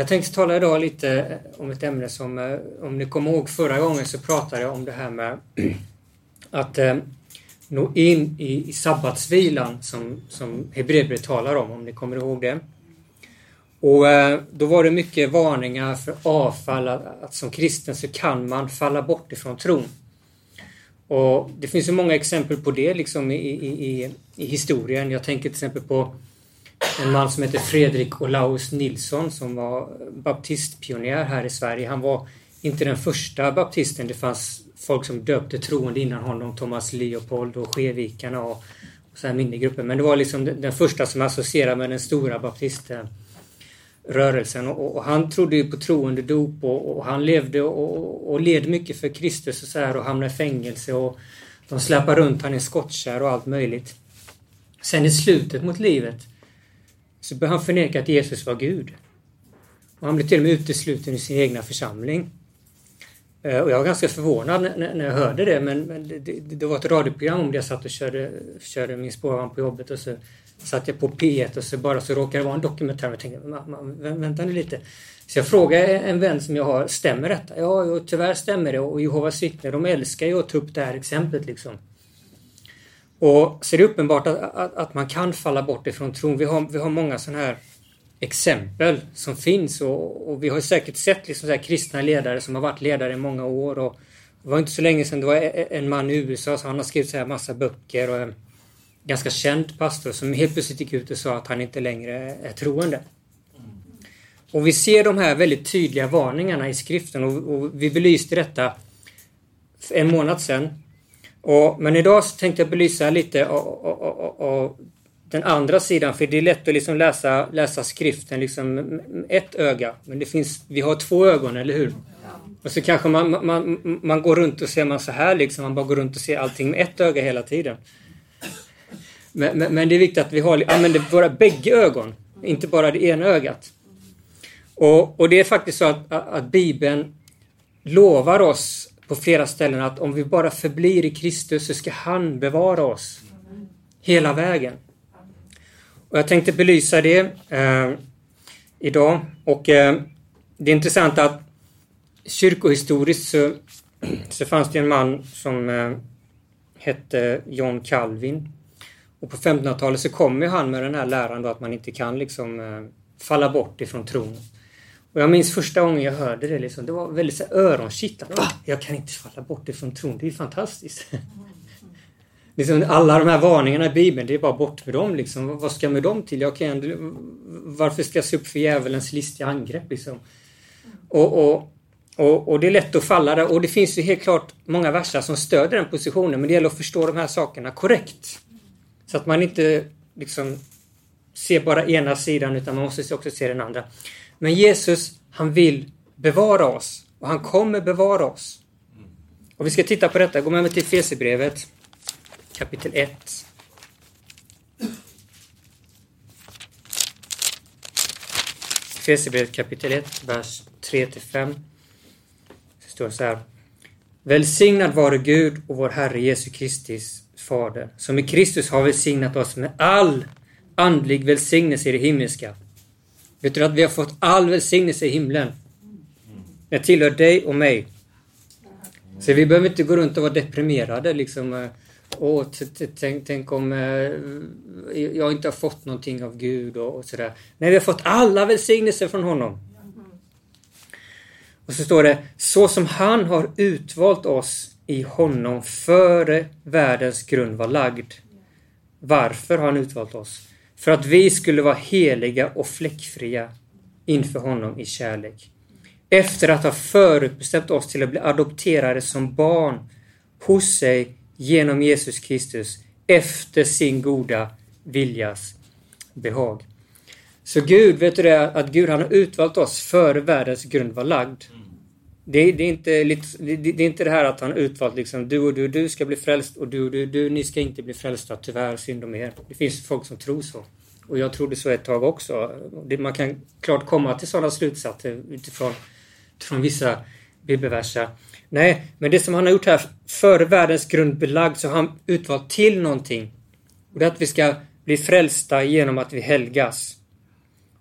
Jag tänkte tala idag lite eh, om ett ämne som, eh, om ni kommer ihåg förra gången så pratade jag om det här med att eh, nå in i, i sabbatsvilan som, som Hebreerbrevet talar om, om ni kommer ihåg det. Och eh, då var det mycket varningar för avfall, att, att som kristen så kan man falla bort ifrån tron. Och Det finns ju många exempel på det liksom i, i, i, i historien. Jag tänker till exempel på en man som heter Fredrik Olaus Nilsson som var baptistpionjär här i Sverige. Han var inte den första baptisten. Det fanns folk som döpte troende innan honom. Thomas Leopold och Skevikarna och, och så här mindre grupper. Men det var liksom den, den första som associerade med den stora baptiströrelsen. Och, och, han trodde ju på troende dop och, och han levde och, och, led mycket för Kristus och så här och hamnade i fängelse och de släpade runt han i skottkärr och allt möjligt. Sen i slutet mot livet så började han förneka att Jesus var Gud. Och han blev till och med utesluten i sin egna församling. Eh, och jag var ganska förvånad när, jag hörde det, men, det, var ett radioprogram om det jag satt och körde, körde min spårvagn på jobbet och så satt jag på P1 och så bara så råkade det vara en dokumentär och jag tänkte, vänta nu lite. Så jag frågade en vän som jag har, stämmer detta? Ja, jo, tyvärr stämmer det och Jehovas vittnen, de älskar ju att ta upp det här exemplet liksom. Och så är det uppenbart att, att, att, man kan falla bort ifrån tron. Vi har, vi har många sådana här exempel som finns och, och vi har säkert sett liksom så kristna ledare som har varit ledare i många år. Och det var inte så länge sedan det var e, e, en man i USA, så han har skrivit så här massa böcker och en ganska känd pastor som helt plötsligt gick ut och sa att han inte längre är troende. Och vi ser de här väldigt tydliga varningarna i skriften och, och vi belyste detta för en månad sedan och, men idag så tänkte jag belysa lite av den andra sidan, för det är lätt att liksom läsa, läsa skriften liksom ett öga. Men det finns, vi har två ögon, eller hur? Och så kanske man, man, man går runt och ser man så här liksom, man bara går runt och ser allting med ett öga hela tiden. Men, men, men det är viktigt att vi har, använder våra bägge ögon, inte bara det ena ögat. Och, och det är faktiskt så att, att, att Bibeln lovar oss på flera ställen att om vi bara förblir i Kristus så ska han bevara oss hela vägen. Och jag tänkte belysa det eh, idag. Och eh, det är intressant att kyrkohistoriskt så, så fanns det en man som eh, hette John Calvin. Och på 1500-talet så kom ju han med den här läran då att man inte kan liksom eh, falla bort ifrån tron. Och jag minns första gången jag hörde det, liksom, det var väldigt så öronkittlande. Va? Ah, jag kan inte falla bort ifrån tron, det är fantastiskt. liksom, alla de här varningarna i Bibeln, det är bara bort med dem. Liksom. Vad ska jag med dem till? Jag kan, varför ska jag se upp för djävulens listiga angrepp? Liksom? Och, och, och, och, det är lätt att falla där. Och det finns ju helt klart många verser som stöder den positionen. Men det gäller att förstå de här sakerna korrekt. Så att man inte liksom ser bara ena sidan utan man måste också se den andra. Men Jesus, han vill bevara oss och han kommer bevara oss. Och vi ska titta på detta. Gå med mig till Fesebrevet kapitel 1. Fesebrevet kapitel 1, vers 3-5. Det står så här. Välsignad vare Gud och vår Herre Jesu Kristus Fader, som i Kristus har välsignat oss med all andlig välsignelse i det himmelska Vet du att vi har fått all välsignelse i himlen? Den tillhör dig och mig. Så vi behöver inte gå runt och vara deprimerade liksom. Eh, åh, tänk, tänk om eh, jag inte har fått någonting av Gud och, och sådär. Nej, vi har fått alla välsignelser från honom. Och så står det, så som han har utvalt oss i honom före världens grund var lagd. Varför har han utvalt oss? För att vi skulle vara heliga och fläckfria inför honom i kärlek. Efter att ha förutbestämt oss till att bli adopterade som barn hos sig genom Jesus Kristus efter sin goda viljas behag. Så Gud, vet du det, att Gud han har utvalt oss före världens grund var lagd. Det, det, är inte, det, det, är inte det här att han utvalt liksom du och du, du ska bli frälst och du och du, du, ni ska inte bli frälsta, tyvärr, synd om er. Det finns folk som tror så. Och jag trodde så ett tag också. Man kan klart komma till sådana slutsatser utifrån, utifrån vissa bibelverser. Nej, men det som han har gjort här, före världens grund belagd, så har han utvalt till någonting. Och det är att vi ska bli frälsta genom att vi helgas.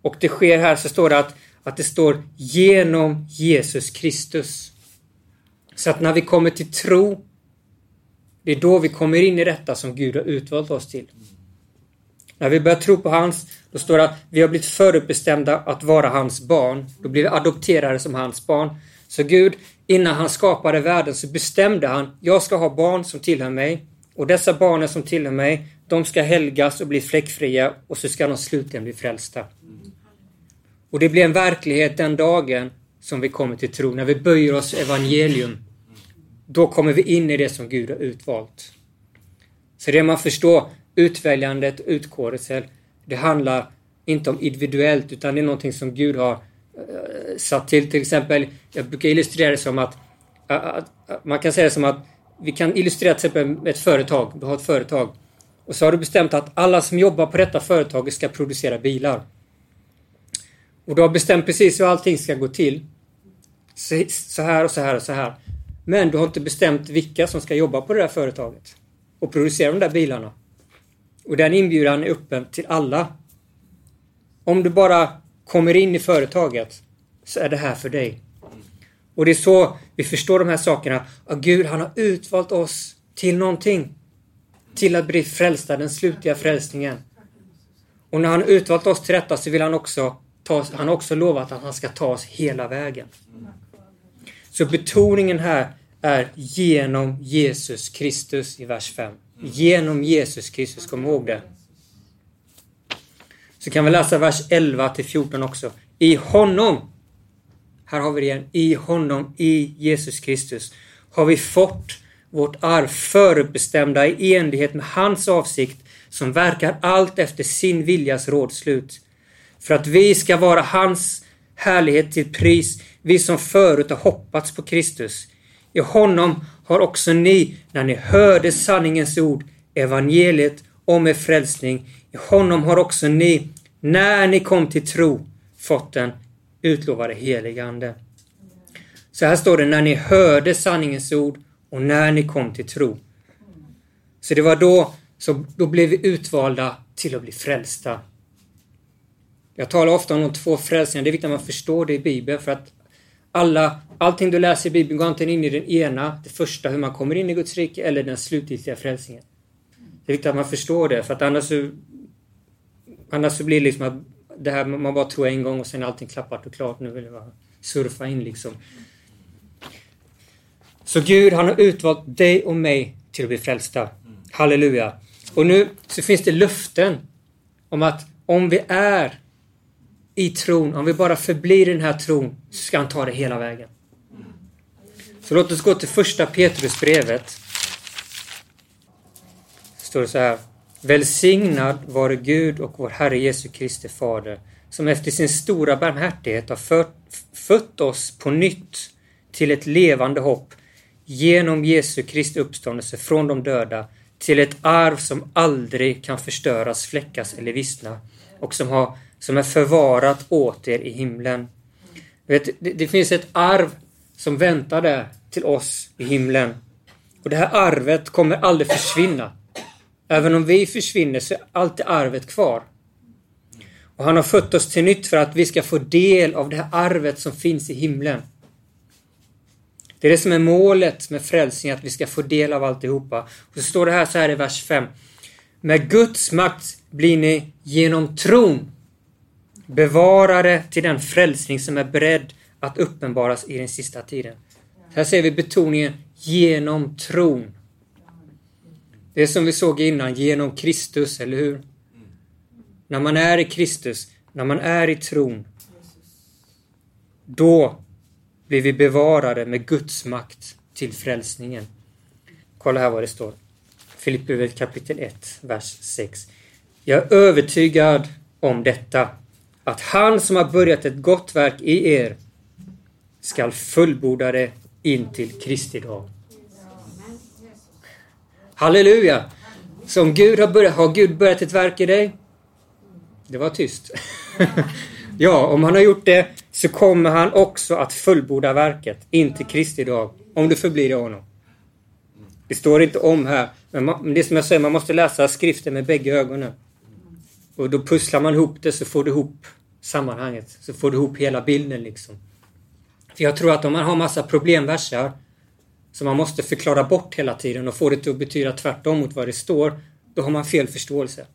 Och det sker här, så står det att, att det står genom Jesus Kristus. Så att när vi kommer till tro, det är då vi kommer in i detta som Gud har utvalt oss till. När vi börjar tro på hans, då står det att vi har blivit förutbestämda att vara hans barn. Då blir vi adopterade som hans barn. Så Gud, innan han skapade världen så bestämde han, jag ska ha barn som tillhör mig. Och dessa barnen som tillhör mig, de ska helgas och bli fläckfria och så ska de slutligen bli frälsta. Och det blir en verklighet den dagen som vi kommer till tro, när vi böjer oss evangelium. Då kommer vi in i det som Gud har utvalt. Så det man förstår, utväljandet, utkårelsen, det handlar inte om individuellt utan det är någonting som Gud har uh, satt till. Till exempel, jag brukar illustrera det som att, uh, uh, man kan säga det som att vi kan illustrera till exempel med ett företag. Du har ett företag och så har du bestämt att alla som jobbar på detta företag ska producera bilar. Och du har bestämt precis hur allting ska gå till. Så här och så här och så här. Men du har inte bestämt vilka som ska jobba på det där företaget och producera de där bilarna. Och den inbjudan är öppen till alla. Om du bara kommer in i företaget så är det här för dig. Och det är så vi förstår de här sakerna. Att Gud han har utvalt oss till någonting. Till att bli frälsta, den slutliga frälsningen. Och när han har utvalt oss till detta så vill han också tas, han har också lovat att han ska ta oss hela vägen. Så betoningen här är genom Jesus Kristus i vers 5. Genom Jesus Kristus, kom ihåg det. Så kan vi läsa vers 11 till 14 också. I honom, här har vi det igen, i honom, i Jesus Kristus, har vi fått vårt arv förutbestämda i enlighet med hans avsikt som verkar allt efter sin viljas rådslut. För att vi ska vara hans härlighet till pris, vi som förut har hoppats på Kristus. I honom har också ni, när ni hörde sanningens ord, evangeliet om er frälsning, i honom har också ni, när ni kom till tro, fått den utlovade helige Ande. Så här står det, när ni hörde sanningens ord och när ni kom till tro. Så det var då, så då blev vi utvalda till att bli frälsta. Jag talar ofta om de två frälsningarna. Det är viktigt att man förstår det i Bibeln för att alla, allting du läser i Bibeln går antingen in i den ena, det första hur man kommer in i Guds rike, eller den slutgiltiga frälsningen. Det är viktigt att man förstår det för att annars så, annars så blir det liksom att det här man bara tror en gång och sen är allting klappat och klart. Nu vill jag bara surfa in liksom. Så Gud han har utvalt dig och mig till att bli frälsta. Halleluja. Och nu så finns det löften om att om vi är i tron, om vi bara förblir i den här tron, så ska han ta det hela vägen. Så låt oss gå till första Petrusbrevet. står det så här. Välsignad vare Gud och vår Herre Jesu Kristi Fader, som efter sin stora barmhärtighet har fört, fött oss på nytt till ett levande hopp genom Jesu Kristi uppståndelse från de döda till ett arv som aldrig kan förstöras, fläckas eller vissna och som har som är förvarat åt er i himlen. Vet, det, det finns ett arv som väntar där till oss i himlen. Och det här arvet kommer aldrig försvinna. Även om vi försvinner så är alltid arvet kvar. Och han har fött oss till nytt för att vi ska få del av det här arvet som finns i himlen. Det är det som är målet med frälsning, att vi ska få del av alltihopa. Och så står det här så här i vers 5. Med Guds makt blir ni genom tron bevarare till den frälsning som är beredd att uppenbaras i den sista tiden. Här ser vi betoningen genom tron. Det är som vi såg innan, genom Kristus, eller hur? När man är i Kristus, när man är i tron, då blir vi bevarade med Guds makt till frälsningen. Kolla här vad det står. Filipperbrevet kapitel 1, vers 6. Jag är övertygad om detta att han som har börjat ett gott verk i er skall fullborda det in till Kristi dag. Halleluja! Så om Gud har börjat, har Gud börjat ett verk i dig? Det var tyst. ja, om han har gjort det så kommer han också att fullborda verket in till Kristi dag. Om du förblir i honom. Det står inte om här, men det som jag säger, man måste läsa skriften med bägge ögonen. Och då pusslar man ihop det så får du ihop sammanhanget. Så får du ihop hela bilden liksom. För jag tror att om man har massa problemversar som man måste förklara bort hela tiden och få det till att betyda tvärtom mot vad det står, då har man fel förståelse.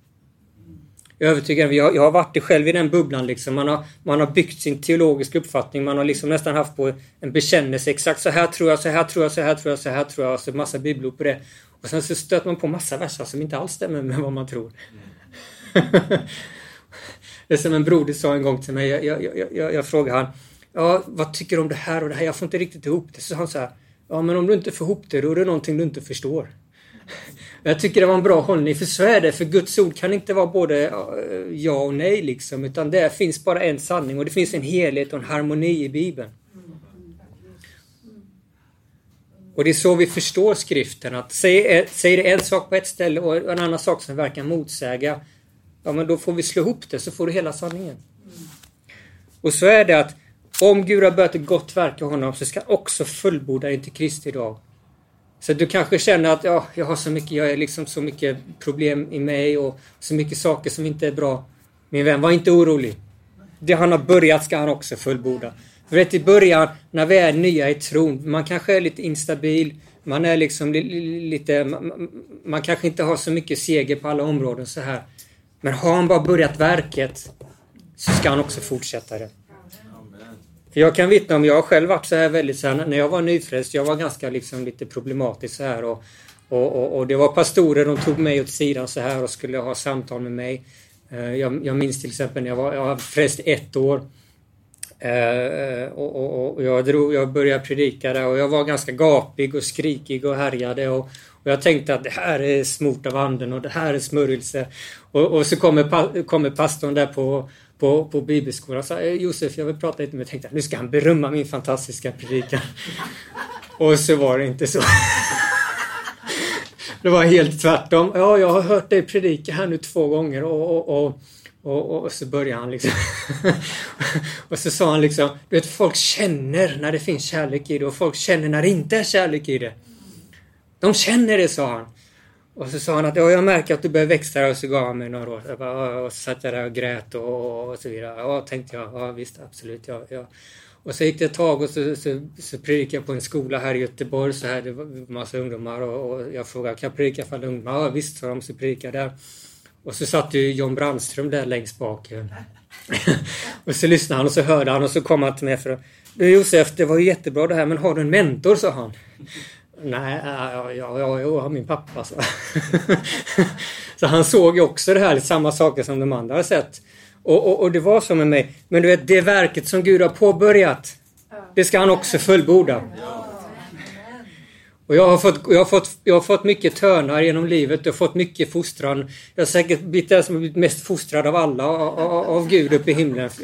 Jag är övertygad, jag, jag har varit det själv i den bubblan liksom. Man har, man har byggt sin teologiska uppfattning, man har liksom nästan haft på en bekännelse. Exakt så här tror jag, så här tror jag, så här tror jag, så här tror jag. Så massa bibelord på det. Och sen så stöter man på massa verser som inte alls stämmer med vad man tror. det är som en broder sa en gång till mig. Jag, jag, jag, jag frågade han, ja, vad tycker du om det här och det här? Jag får inte riktigt ihop det. Så sa han så här, ja men om du inte får ihop det, då är det någonting du inte förstår. Jag tycker det var en bra hållning, för så är det. För Guds ord kan inte vara både ja och nej liksom. Utan det finns bara en sanning och det finns en helhet och en harmoni i Bibeln. Och det är så vi förstår skriften. Att säger, säger det en sak på ett ställe och en annan sak som verkar motsäga. Ja men då får vi slå ihop det så får du hela sanningen. Och så är det att om Gud har börjat ett gott verk i honom så ska han också fullborda in till Kristi dag. Så du kanske känner att ja, jag har så mycket, jag är liksom så mycket problem i mig och så mycket saker som inte är bra. Min vän, var inte orolig. Det han har börjat ska han också fullborda. För vet, i början, när vi är nya i tron, man kanske är lite instabil, man är liksom lite, man, man kanske inte har så mycket seger på alla områden så här. Men har han bara börjat verket så ska han också fortsätta det. För jag kan vittna om, jag har själv varit så här väldigt så här, när jag var nyfrälst, jag var ganska liksom lite problematisk så här och, och, och, och, det var pastorer, de tog mig åt sidan så här och skulle ha samtal med mig. Eh, jag, jag minns till exempel när jag var, jag var frälst ett år. Uh, och, och, och, jag, drog, jag började predika där och jag var ganska gapig och skrikig och härjade och, och jag tänkte att det här är smort av anden och det här är smörjelse. Och, och så kommer, kommer pastorn där på, på, på bibelskolan och sa eh, Josef, jag vill prata lite med dig. Jag tänkte nu ska han berömma min fantastiska predikan. och så var det inte så. det var helt tvärtom. Ja, jag har hört dig predika här nu två gånger och, och, och och, och, så började han liksom... och så sa han liksom, du vet folk känner när det finns kärlek i det och folk känner när det inte är kärlek i det. De känner det, sa han. Och så sa han att ja, jag märker att du börjar växa och så gav han mig några råd. och så satt jag där och grät och, och så vidare. Ja, tänkte jag. Ja, visst, absolut. Ja, ja. Och så gick det ett tag och så, så, så predikade jag på en skola här i Göteborg. Så här, det var massa ungdomar och, och jag frågade, kan jag predika för alla ungdomar? Ja, visst, sa de. Så predikade jag där. Och så satt ju John Brandström där längst bak. och så lyssnade han och så hörde han och så kom han till mig för Du Josef, det var ju jättebra det här men har du en mentor? sa han. Nej, ja, ja, ja, ja min pappa så. så han såg ju också det här, samma saker som de andra har sett. Och, och, och, det var så med mig. Men du vet, det verket som Gud har påbörjat, det ska han också fullborda. Och jag har, fått, jag, har fått, jag har fått mycket törnar genom livet, jag har fått mycket fostran. Jag har säkert blivit den som blivit mest fostrad av alla, av, av Gud uppe i himlen.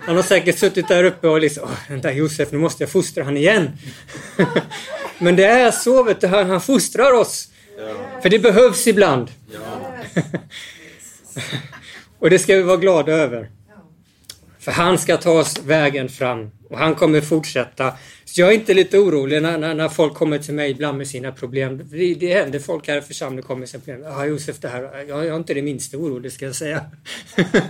Han har säkert suttit där uppe och liksom, den där Josef, nu måste jag fostra han igen. Men det är så, vet du, han, han fostrar oss. För det behövs ibland. och det ska vi vara glada över. För han ska ta oss vägen fram och han kommer fortsätta. Så jag är inte lite orolig när, när, när folk kommer till mig ibland med sina problem. Det, det händer folk här i församlingen kommer med sina problem. Ja, Josef, det här, jag, jag är inte det minsta orolig ska jag säga.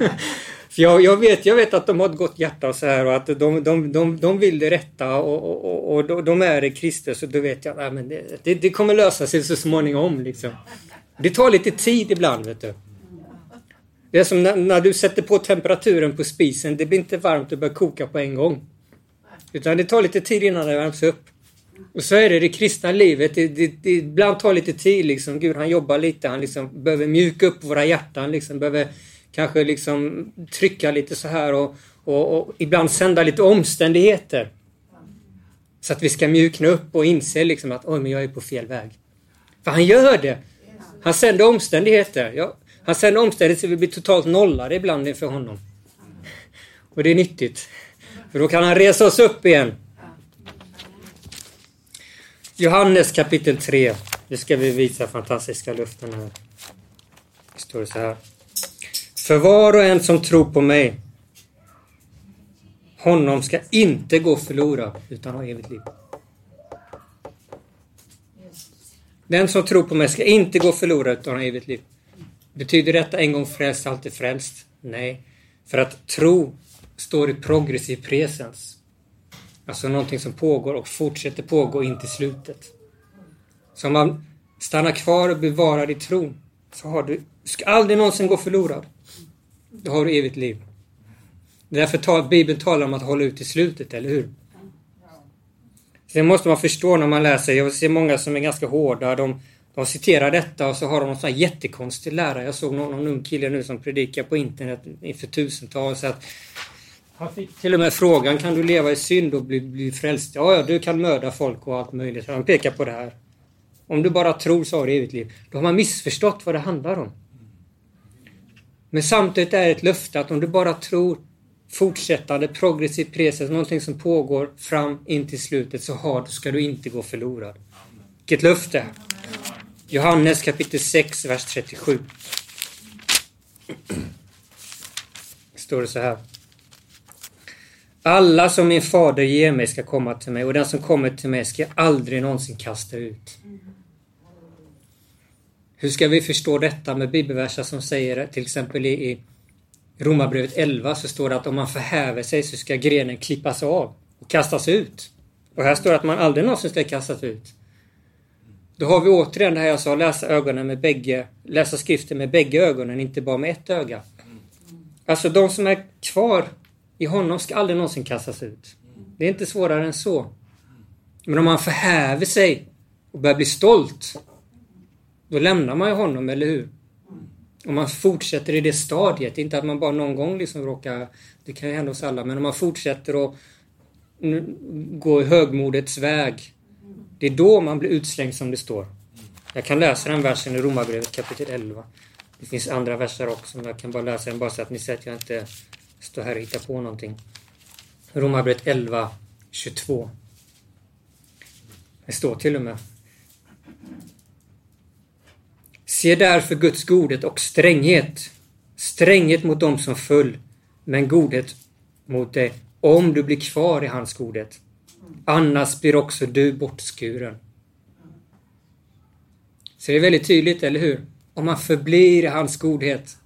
För jag, jag, vet, jag vet att de har ett gott hjärta och så här och att de, de, de, de vill det rätta och, och, och, och de är i Kristus så då vet jag att det, det, det kommer lösa sig så småningom. Liksom. Det tar lite tid ibland, vet du. Det är som när, när, du sätter på temperaturen på spisen. Det blir inte varmt och börjar koka på en gång. Utan det tar lite tid innan det värms upp. Och så är det i det kristna livet. Det, det, det ibland tar lite tid liksom. Gud han jobbar lite. Han liksom behöver mjuka upp våra hjärtan. Liksom behöver kanske liksom trycka lite så här och, och, och ibland sända lite omständigheter. Så att vi ska mjukna upp och inse liksom att oj, men jag är på fel väg. För han gör det. Han sänder omständigheter. Jag, han sen omständigheter så vi blir totalt nollade ibland inför honom. Och det är nyttigt. För då kan han resa oss upp igen. Johannes kapitel 3. Nu ska vi visa fantastiska luften här. Det står så här. För var och en som tror på mig, honom ska inte gå förlorad utan ha evigt liv. Den som tror på mig ska inte gå förlorad utan ha evigt liv. Betyder detta en gång frälst, alltid frälst? Nej. För att tro står i progressiv presens. Alltså någonting som pågår och fortsätter pågå in till slutet. Så om man stannar kvar och bevarar i tron så har du, du ska aldrig någonsin gå förlorad. Då har du evigt liv. Därför tar Bibeln talar om att hålla ut till slutet, eller hur? Sen måste man förstå när man läser, jag ser många som är ganska hårda, de, de citerar detta och så har de någon sån här jättekonstig lärare. Jag såg någon, någon ung kille nu som predikar på internet inför tusentals att han fick till och med frågan, kan du leva i synd och bli, bli frälst? Ja, ja, du kan mörda folk och allt möjligt. Han pekar på det här. Om du bara tror så har du evigt liv. Då har man missförstått vad det handlar om. Men samtidigt är det ett löfte att om du bara tror fortsättande progressiv presens, någonting som pågår fram in till slutet, så har, ska du inte gå förlorad. Vilket löfte! Johannes kapitel 6, vers 37. Står det så här. Alla som min fader ger mig ska komma till mig och den som kommer till mig ska jag aldrig någonsin kasta ut. Hur ska vi förstå detta med bibelverser som säger till exempel i Romarbrevet 11 så står det att om man förhäver sig så ska grenen klippas av och kastas ut. Och här står det att man aldrig någonsin ska kastas ut. Då har vi återigen det här jag sa, läsa ögonen med bägge, läsa skriften med bägge ögonen, inte bara med ett öga. Alltså de som är kvar i honom ska aldrig någonsin kastas ut. Det är inte svårare än så. Men om man förhäver sig och börjar bli stolt, då lämnar man ju honom, eller hur? Om man fortsätter i det stadiet, inte att man bara någon gång liksom råkar, det kan ju hända oss alla, men om man fortsätter att gå i högmodets väg, det är då man blir utslängd som det står. Jag kan läsa den versen i Romarbrevet kapitel 11. Det finns andra verser också, men jag kan bara läsa den bara så att ni ser att jag inte står här och hittar på någonting. Romarbrevet 11, 22. Det står till och med Se därför Guds godhet och stränghet. Stränghet mot dem som föll, men godhet mot dig om du blir kvar i hans godhet. Annars blir också du bortskuren. Så det är väldigt tydligt, eller hur? Om man förblir i hans godhet,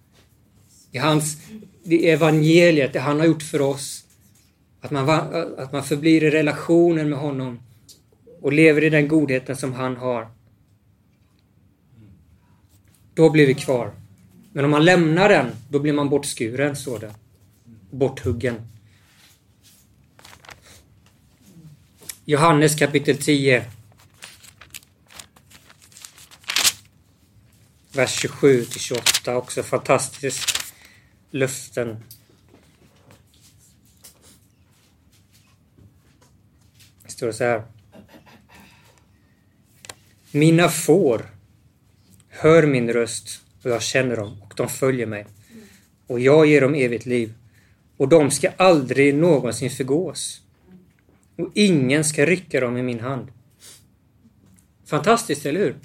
i hans i evangeliet, det han har gjort för oss. Att man, att man förblir i relationen med honom och lever i den godheten som han har. Då blir vi kvar. Men om man lämnar den, då blir man bortskuren, står det. Borthuggen. Johannes kapitel 10. Vers 27 till 28, också fantastiskt löften. Det står så här. Mina får hör min röst och jag känner dem och de följer mig. Och jag ger dem evigt liv och de ska aldrig någonsin förgås. Och ingen ska rycka dem i min hand. Fantastiskt, eller hur?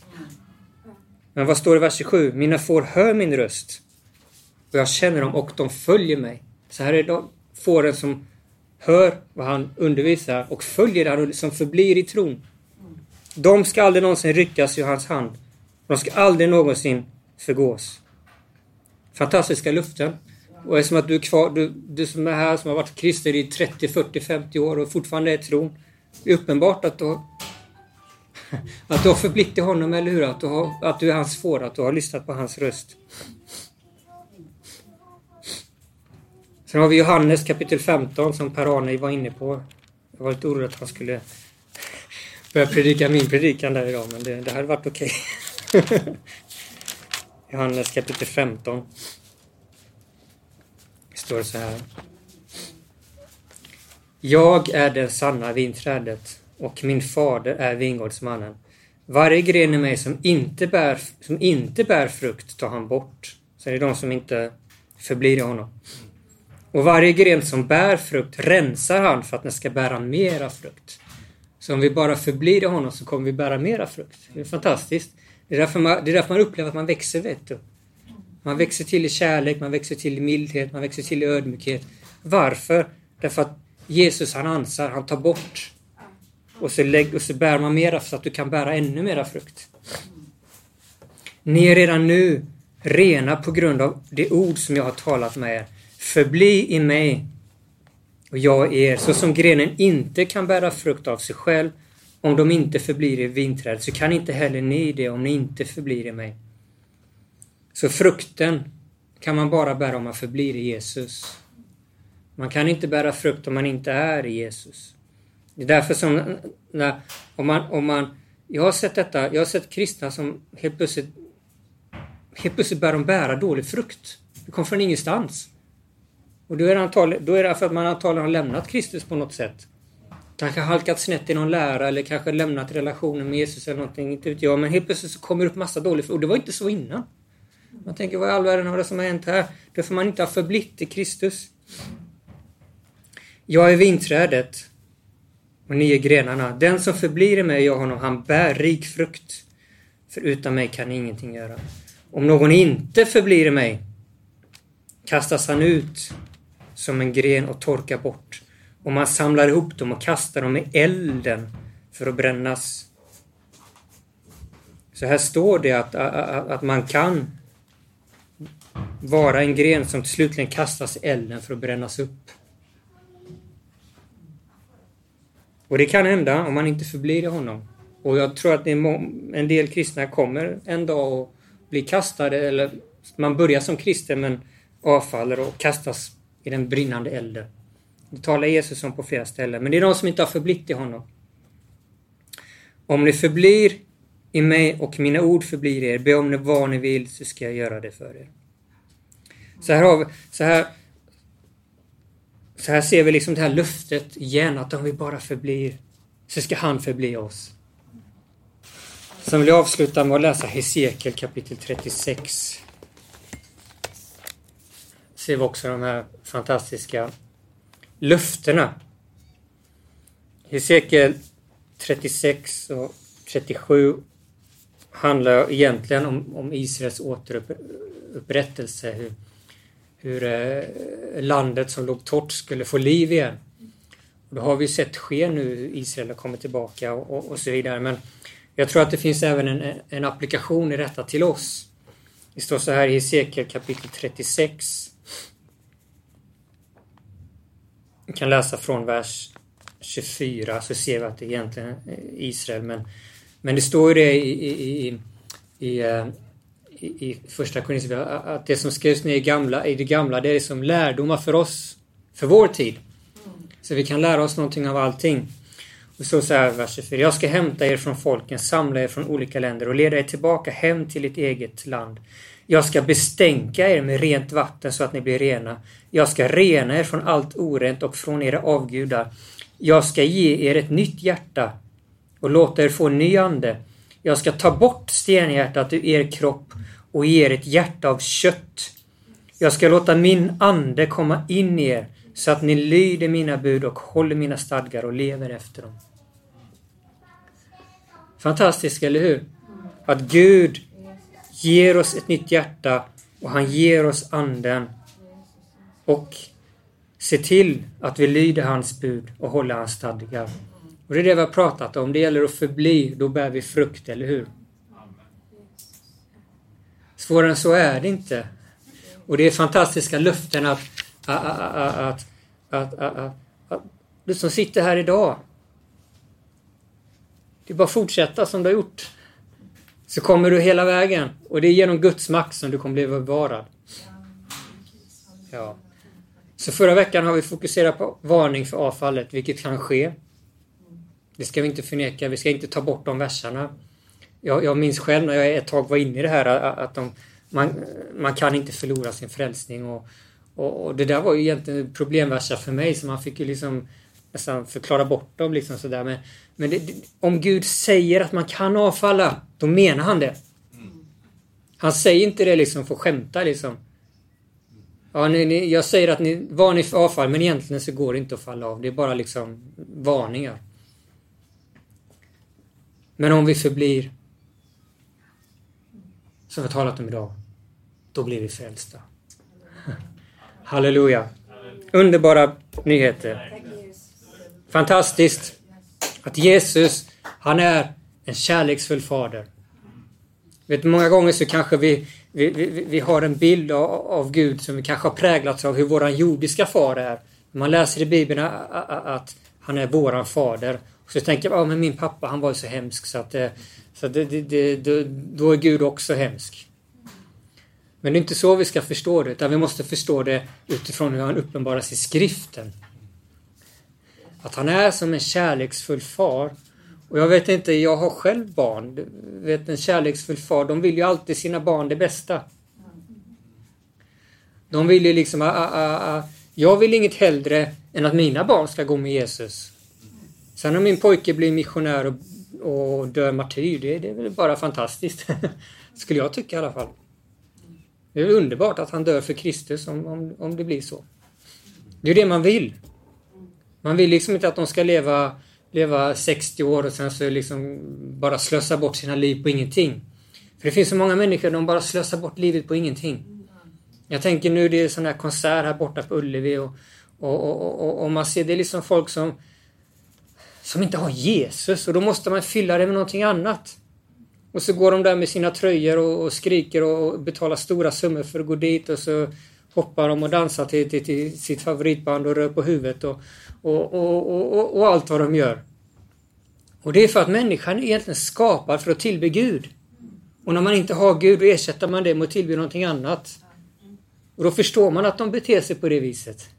Men vad står det i vers 27? Mina får hör min röst och jag känner dem och de följer mig. Så här är de fåren som hör vad han undervisar och följer det han som förblir i tron. De ska aldrig någonsin ryckas ur hans hand. De ska aldrig någonsin förgås. Fantastiska luften. Och eftersom att du är kvar, du, du som är här som har varit kristen i 30, 40, 50 år och fortfarande är i tron. Det är uppenbart att du har att du har förblitt i honom, eller hur? Att du, har, att du är hans får, att du har lyssnat på hans röst. Sen har vi Johannes kapitel 15 som Per-Arne var inne på. Jag var lite orolig att han skulle börja predika min predikan där idag, men det, det hade varit okej. Okay. Johannes kapitel 15. Det står så här. Jag är det sanna vinträdet och min fader är vingårdsmannen. Varje gren i mig som inte bär, som inte bär frukt tar han bort. Så är det de som inte förblir i honom. Och varje gren som bär frukt rensar han för att den ska bära mera frukt. Så om vi bara förblir i honom så kommer vi bära mera frukt. Det är fantastiskt. Det är därför man, det är därför man upplever att man växer, vet du. Man växer till i kärlek, man växer till i mildhet, man växer till i ödmjukhet. Varför? Därför att Jesus han ansar, han tar bort. Och så, lägg, och så bär man mera så att du kan bära ännu mera frukt. Ni är redan nu rena på grund av det ord som jag har talat med er. Förbli i mig och jag i er, så som grenen inte kan bära frukt av sig själv om de inte förblir i vinträdet, så kan inte heller ni det om ni inte förblir i mig. Så frukten kan man bara bära om man förblir i Jesus. Man kan inte bära frukt om man inte är i Jesus. Det är därför som, när, om man, om man, jag har sett detta, jag har sett kristna som helt plötsligt, helt plötsligt börjar de bära dålig frukt. Det kommer från ingenstans. Och då är, det antagligen, då är det för att man antagligen har lämnat Kristus på något sätt. Kanske halkat snett i någon lära eller kanske lämnat relationen med Jesus eller någonting, inte vet jag. Men helt plötsligt så kommer det upp massa dålig frukt. Och det var inte så innan. Man tänker, vad i all världen har det som har hänt här? Därför man inte har förblitt i Kristus. Jag är vinträdet och ni är grenarna. Den som förblir i mig och honom, han bär rik frukt. För utan mig kan ni ingenting göra. Om någon inte förblir i mig kastas han ut som en gren och torkar bort. Och man samlar ihop dem och kastar dem i elden för att brännas. Så här står det att, att, att man kan vara en gren som slutligen kastas i elden för att brännas upp. Och det kan hända om man inte förblir i honom. Och jag tror att en del kristna kommer en dag att bli kastade, eller man börjar som kristen men avfaller och kastas i den brinnande elden. Det talar Jesus om på flera ställen, men det är de som inte har förblivit i honom. Om ni förblir i mig och mina ord förblir er, be om ni vad ni vill så ska jag göra det för er. Så här, har vi, så här, så här ser vi liksom det här löftet igen, att om vi bara förblir, så ska han förbli oss. Sen vill jag avsluta med att läsa Hesekiel kapitel 36. Ser vi också de här fantastiska löftena. Hesekiel 36 och 37 handlar egentligen om, om Israels återupprättelse. Hur, hur eh, landet som låg torrt skulle få liv igen. Och det har vi sett ske nu, Israel har kommit tillbaka och, och, och, så vidare. Men jag tror att det finns även en, en applikation i detta till oss. Det står så här i Hesekiel kapitel 36. Vi kan läsa från vers 24 så ser vi att det egentligen är Israel. Men, men det står ju det i, i, i, i eh, i, första Korinthierbrevet att det som skrevs ner i, gamla, i det gamla, det är som lärdomar för oss, för vår tid. Så vi kan lära oss någonting av allting. Och så så här, vers 24. Jag ska hämta er från folken, samla er från olika länder och leda er tillbaka hem till ert eget land. Jag ska bestänka er med rent vatten så att ni blir rena. Jag ska rena er från allt orent och från era avgudar. Jag ska ge er ett nytt hjärta och låta er få en ny ande. Jag ska ta bort stenhjärtat ur er kropp och ge er ett hjärta av kött. Jag ska låta min ande komma in i er så att ni lyder mina bud och håller mina stadgar och lever efter dem. Fantastiskt, eller hur? Att Gud ger oss ett nytt hjärta och han ger oss anden och ser till att vi lyder hans bud och håller hans stadgar. Och det är det vi har pratat om. Det gäller att förbli, då bär vi frukt, eller hur? Svårare än så är det inte. Och det är fantastiska löften att, att, att, att, att, att du som sitter här idag. Det är bara att fortsätta som du har gjort. Så kommer du hela vägen. Och det är genom Guds makt som du kommer bli bevarad. Ja. Så förra veckan har vi fokuserat på varning för avfallet, vilket kan ske. Det ska vi inte förneka. Vi ska inte ta bort de verserna. Jag, jag minns själv när jag ett tag var inne i det här att de, man, man kan inte förlora sin frälsning. Och, och, och det där var ju egentligen problemverser för mig så man fick ju liksom nästan förklara bort dem liksom sådär. Men, men det, om Gud säger att man kan avfalla, då menar han det. Han säger inte det liksom för att skämta liksom. Ja, ni, ni, jag säger att ni, var ni för avfall, men egentligen så går det inte att falla av. Det är bara liksom varningar. Men om vi förblir som vi har talat om idag, då blir vi frälsta. Halleluja! Underbara nyheter. Fantastiskt att Jesus, han är en kärleksfull fader. Vet, många gånger så kanske vi, vi, vi, vi har en bild av, av, Gud som kanske har präglats av hur våran jordiska far är. Man läser i Bibeln att han är våran fader. Så tänker jag, ja men min pappa han var ju så hemsk så att, eh, så det, det, det, då är Gud också hemsk. Men det är inte så vi ska förstå det, utan vi måste förstå det utifrån hur han uppenbaras i skriften. Att han är som en kärleksfull far. Och jag vet inte, jag har själv barn. Du vet en kärleksfull far, de vill ju alltid sina barn det bästa. De vill ju liksom, a, a, a, jag vill inget hellre än att mina barn ska gå med Jesus. Sen om min pojke blir missionär och, och dör martyr, det, det är väl bara fantastiskt. Skulle jag tycka i alla fall. Det är underbart att han dör för Kristus om, om, om det blir så. Det är det man vill. Man vill liksom inte att de ska leva, leva 60 år och sen så liksom bara slösa bort sina liv på ingenting. För det finns så många människor, de bara slösar bort livet på ingenting. Jag tänker nu, det är sån här konsert här borta på Ullevi och, och, och, och, och man ser, det är liksom folk som som inte har Jesus och då måste man fylla det med någonting annat. Och så går de där med sina tröjor och, och skriker och betalar stora summor för att gå dit och så hoppar de och dansar till, till, till sitt favoritband och rör på huvudet och, och, och, och, allt vad de gör. Och det är för att människan är egentligen skapad för att tillbe Gud. Och när man inte har Gud, då ersätter man det med att tillbe någonting annat. Och då förstår man att de beter sig på det viset.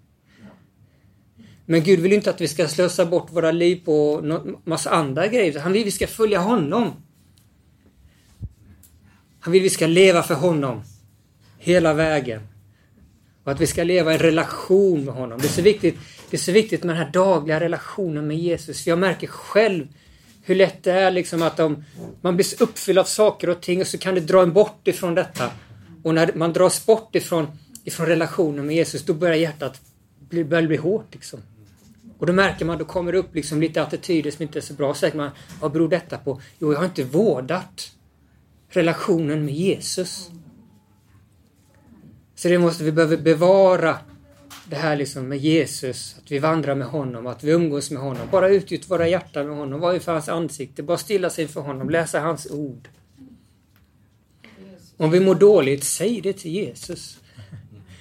Men Gud vill inte att vi ska slösa bort våra liv på massa andra grejer. Han vill att vi ska följa honom. Han vill att vi ska leva för honom. Hela vägen. Och att vi ska leva i relation med honom. Det är så viktigt, det är så viktigt med den här dagliga relationen med Jesus. För jag märker själv hur lätt det är liksom att om man blir uppfylld av saker och ting och så kan det dra en bort ifrån detta. Och när man dras bort ifrån, ifrån relationen med Jesus, då börjar hjärtat bli, börjar bli hårt. Liksom. Och då märker man, då kommer det upp liksom lite attityder som inte är så bra. Så man, vad beror detta på? Jo, jag har inte vårdat relationen med Jesus. Så det måste vi behöver bevara det här liksom med Jesus, att vi vandrar med honom, att vi umgås med honom. Bara utgjut våra hjärtan med honom, vara inför hans ansikte, bara stilla sig inför honom, läsa hans ord. Om vi mår dåligt, säg det till Jesus.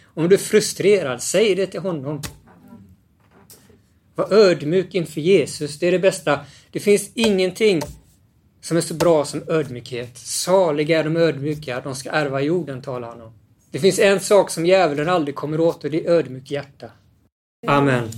Om du är frustrerad, säg det till honom. Var ödmjuk inför Jesus, det är det bästa. Det finns ingenting som är så bra som ödmjukhet. Saliga är de ödmjuka, de ska ärva jorden, talar han om. Det finns en sak som djävulen aldrig kommer åt och det är ödmjuk hjärta. Amen.